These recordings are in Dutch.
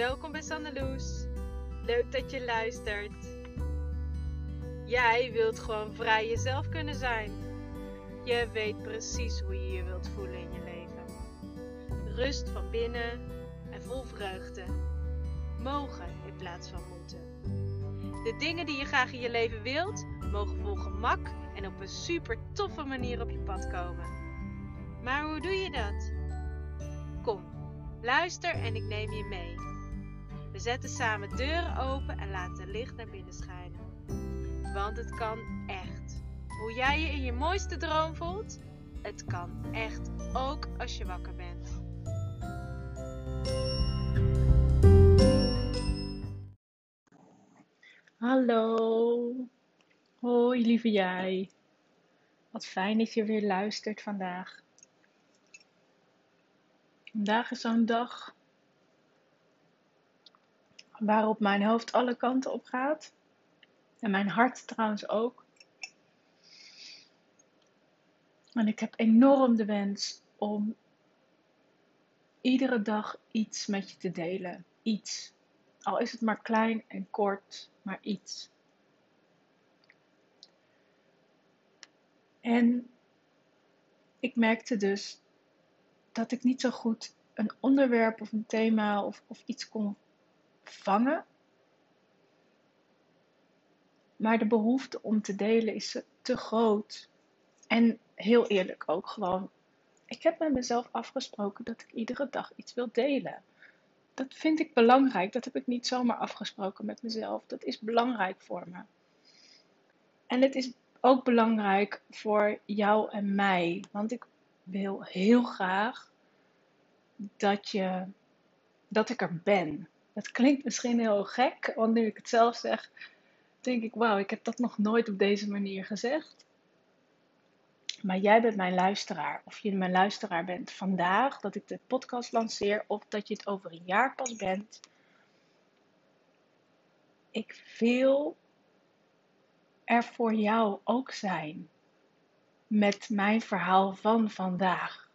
Welkom bij Sanneloes. Leuk dat je luistert. Jij wilt gewoon vrij jezelf kunnen zijn. Je weet precies hoe je je wilt voelen in je leven. Rust van binnen en vol vreugde. Mogen in plaats van moeten. De dingen die je graag in je leven wilt, mogen vol gemak en op een super toffe manier op je pad komen. Maar hoe doe je dat? Kom, luister en ik neem je mee. Zetten samen deuren open en laten licht naar binnen schijnen. Want het kan echt. Hoe jij je in je mooiste droom voelt, het kan echt ook als je wakker bent. Hallo. Hoi lieve jij. Wat fijn dat je weer luistert vandaag. Vandaag is zo'n dag waarop mijn hoofd alle kanten op gaat. En mijn hart trouwens ook. En ik heb enorm de wens om iedere dag iets met je te delen. Iets. Al is het maar klein en kort, maar iets. En ik merkte dus dat ik niet zo goed een onderwerp of een thema of, of iets kon vangen. Maar de behoefte om te delen is te groot. En heel eerlijk ook gewoon. Ik heb met mezelf afgesproken dat ik iedere dag iets wil delen. Dat vind ik belangrijk. Dat heb ik niet zomaar afgesproken met mezelf. Dat is belangrijk voor me. En het is ook belangrijk voor jou en mij. Want ik wil heel graag dat, je, dat ik er ben. Dat klinkt misschien heel gek, want nu ik het zelf zeg, denk ik, wauw, ik heb dat nog nooit op deze manier gezegd. Maar jij bent mijn luisteraar, of je mijn luisteraar bent vandaag, dat ik de podcast lanceer, of dat je het over een jaar pas bent. Ik wil er voor jou ook zijn met mijn verhaal van vandaag.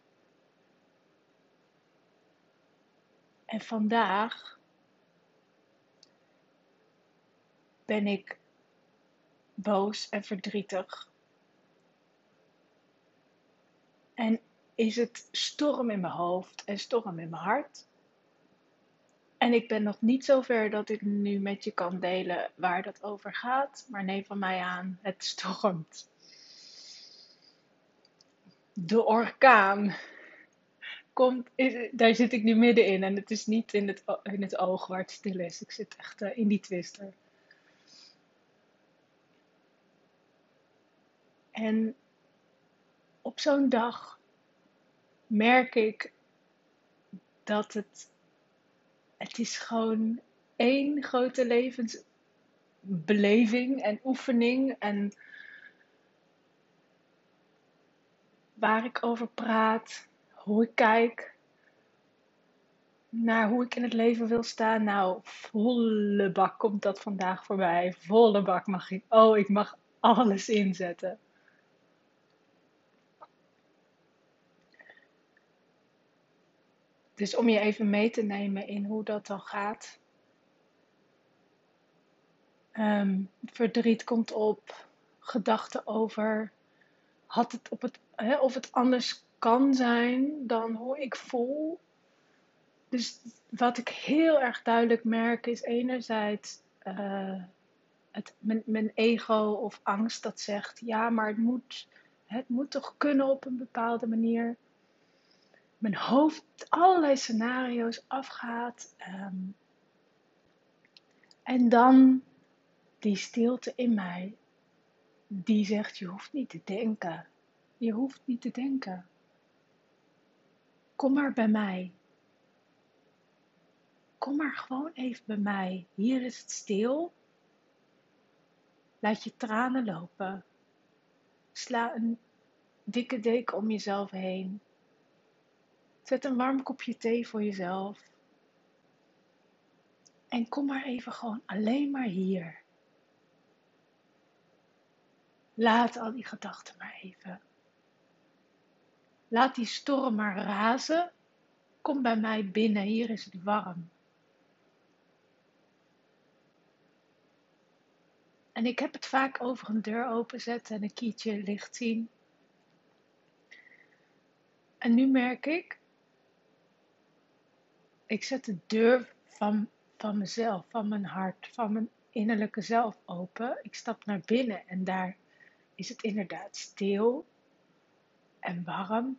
En vandaag ben ik boos en verdrietig. En is het storm in mijn hoofd en storm in mijn hart. En ik ben nog niet zover dat ik nu met je kan delen waar dat over gaat. Maar neem van mij aan, het stormt. De orkaan komt, daar zit ik nu middenin. En het is niet in het, in het oog waar het stil is. Ik zit echt uh, in die twister. En op zo'n dag merk ik dat het, het is gewoon één grote levensbeleving en oefening en waar ik over praat, hoe ik kijk naar hoe ik in het leven wil staan. Nou, volle bak komt dat vandaag voorbij. Volle bak mag ik. Oh, ik mag alles inzetten. Dus om je even mee te nemen in hoe dat dan gaat. Ehm, verdriet komt op, gedachten over had het op het, hè, of het anders kan zijn dan hoe ik voel. Dus wat ik heel erg duidelijk merk is enerzijds uh, het, mijn, mijn, ego of angst dat zegt ja, maar het moet, het moet toch kunnen op een bepaalde manier mijn hoofd allerlei scenario's afgaat. Ehm, en dan die stilte in mij, die zegt: Je hoeft niet te denken. Je hoeft niet te denken. Kom maar bij mij. Kom maar gewoon even bij mij. Hier is het stil. Laat je tranen lopen. Sla een dikke deken om jezelf heen. Zet een warm kopje thee voor jezelf. En kom maar even gewoon alleen maar hier. Laat al die gedachten maar even. Laat die storm maar razen. Kom bij mij binnen, hier is het warm. En ik heb het vaak over een deur openzetten en een kietje licht zien. En nu merk ik ik zet de deur van, van mezelf, van mijn hart, van mijn innerlijke zelf open. Ik stap naar binnen en daar is het inderdaad stil en warm.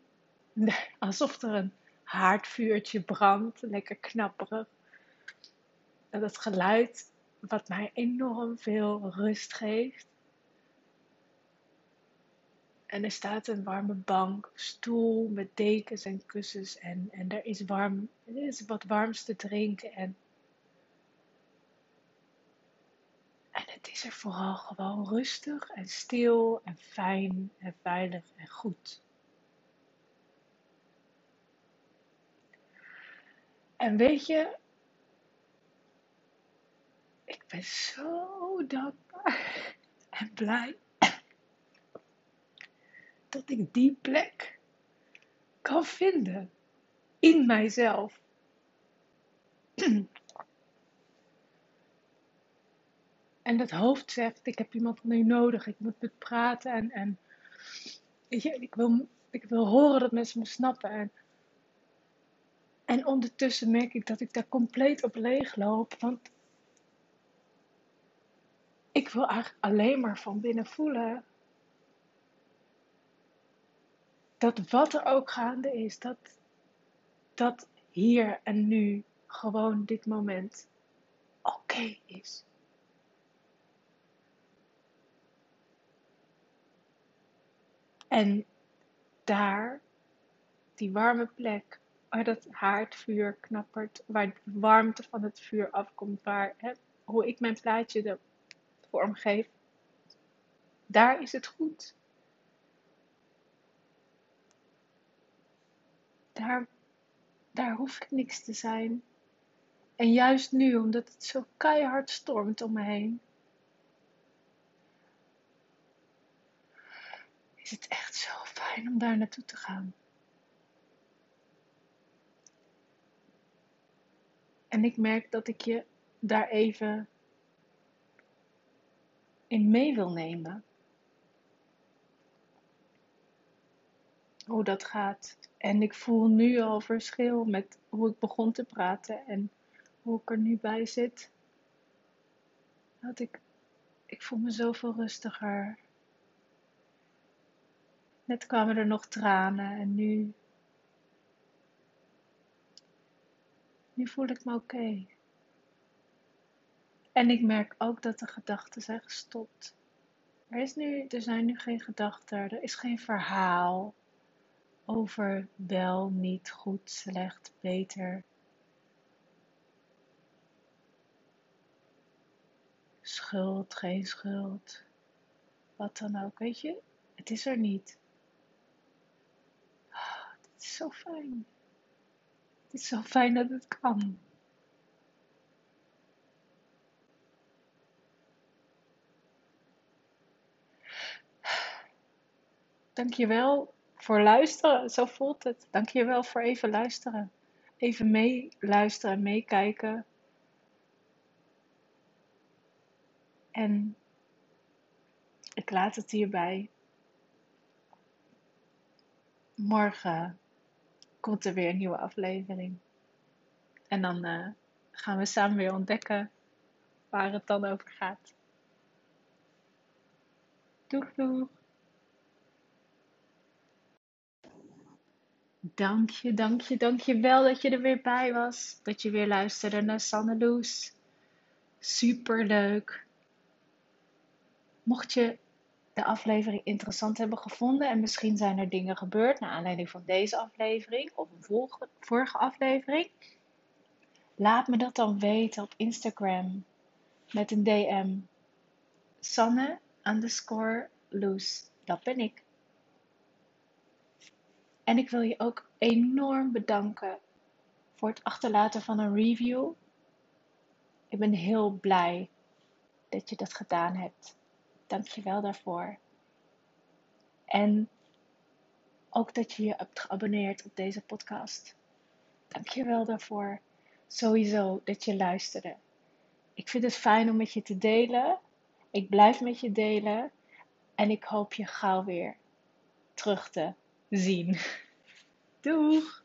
Alsof er een haardvuurtje brandt, lekker knapperig. Dat geluid wat mij enorm veel rust geeft. En er staat een warme bank, stoel met dekens en kussens. En, en er, is warm, er is wat warms te drinken. En, en het is er vooral gewoon rustig en stil en fijn en veilig en goed. En weet je, ik ben zo dankbaar en blij dat ik die plek kan vinden in mijzelf. En dat hoofd zegt, ik heb iemand nu nodig, ik moet met praten en, en ik, wil, ik wil horen dat mensen me snappen. En, en ondertussen merk ik dat ik daar compleet op leeg loop, want ik wil eigenlijk alleen maar van binnen voelen dat wat er ook gaande is, dat, dat hier en nu gewoon dit moment oké is. En daar, die warme plek, waar dat haardvuur knappert, waar de warmte van het vuur afkomt, waar hè, hoe ik mijn plaatje de vorm geef, daar is het goed. Daar, daar hoeft niks te zijn. En juist nu, omdat het zo keihard stormt om me heen, is het echt zo fijn om daar naartoe te gaan. En ik merk dat ik je daar even in mee wil nemen. Hoe dat gaat. En ik voel nu al verschil met hoe ik begon te praten en hoe ik er nu bij zit. Dat ik, ik voel me zoveel rustiger. Net kwamen er nog tranen en nu, nu voel ik me oké. En ik merk ook dat de gedachten zijn gestopt. Er, is nu, er zijn nu geen gedachten, er is geen verhaal over wel, niet, goed, slecht, beter. Schuld, geen schuld. Wat dan ook, weet je? Het is er niet. Oh, het is zo fijn. Het is zo fijn dat het kan. Dankjewel voor luisteren. Zo voelt het. Dank je wel voor even luisteren. Even meeluisteren en meekijken. En ik laat het hierbij. Morgen komt er weer een nieuwe aflevering. En dan uh, gaan we samen weer ontdekken waar het dan over gaat. Doeg doeg! Dank je, dank je, dank je wel dat je er weer bij was. Dat je weer luisterde naar Sanne Loes. Super leuk. Mocht je de aflevering interessant hebben gevonden en misschien zijn er dingen gebeurd naar aanleiding van deze aflevering of een vorige aflevering, laat me dat dan weten op Instagram met een DM. Sanne underscore Loes, dat ben ik. En ik wil je ook enorm bedanken voor het achterlaten van een review. Ik ben heel blij dat je dat gedaan hebt. Dank je wel daarvoor. En ook dat je je hebt geabonneerd op deze podcast. Dank je wel daarvoor. Sowieso dat je luisterde. Ik vind het fijn om met je te delen. Ik blijf met je delen en ik hoop je gauw weer terug te zien. Doeg!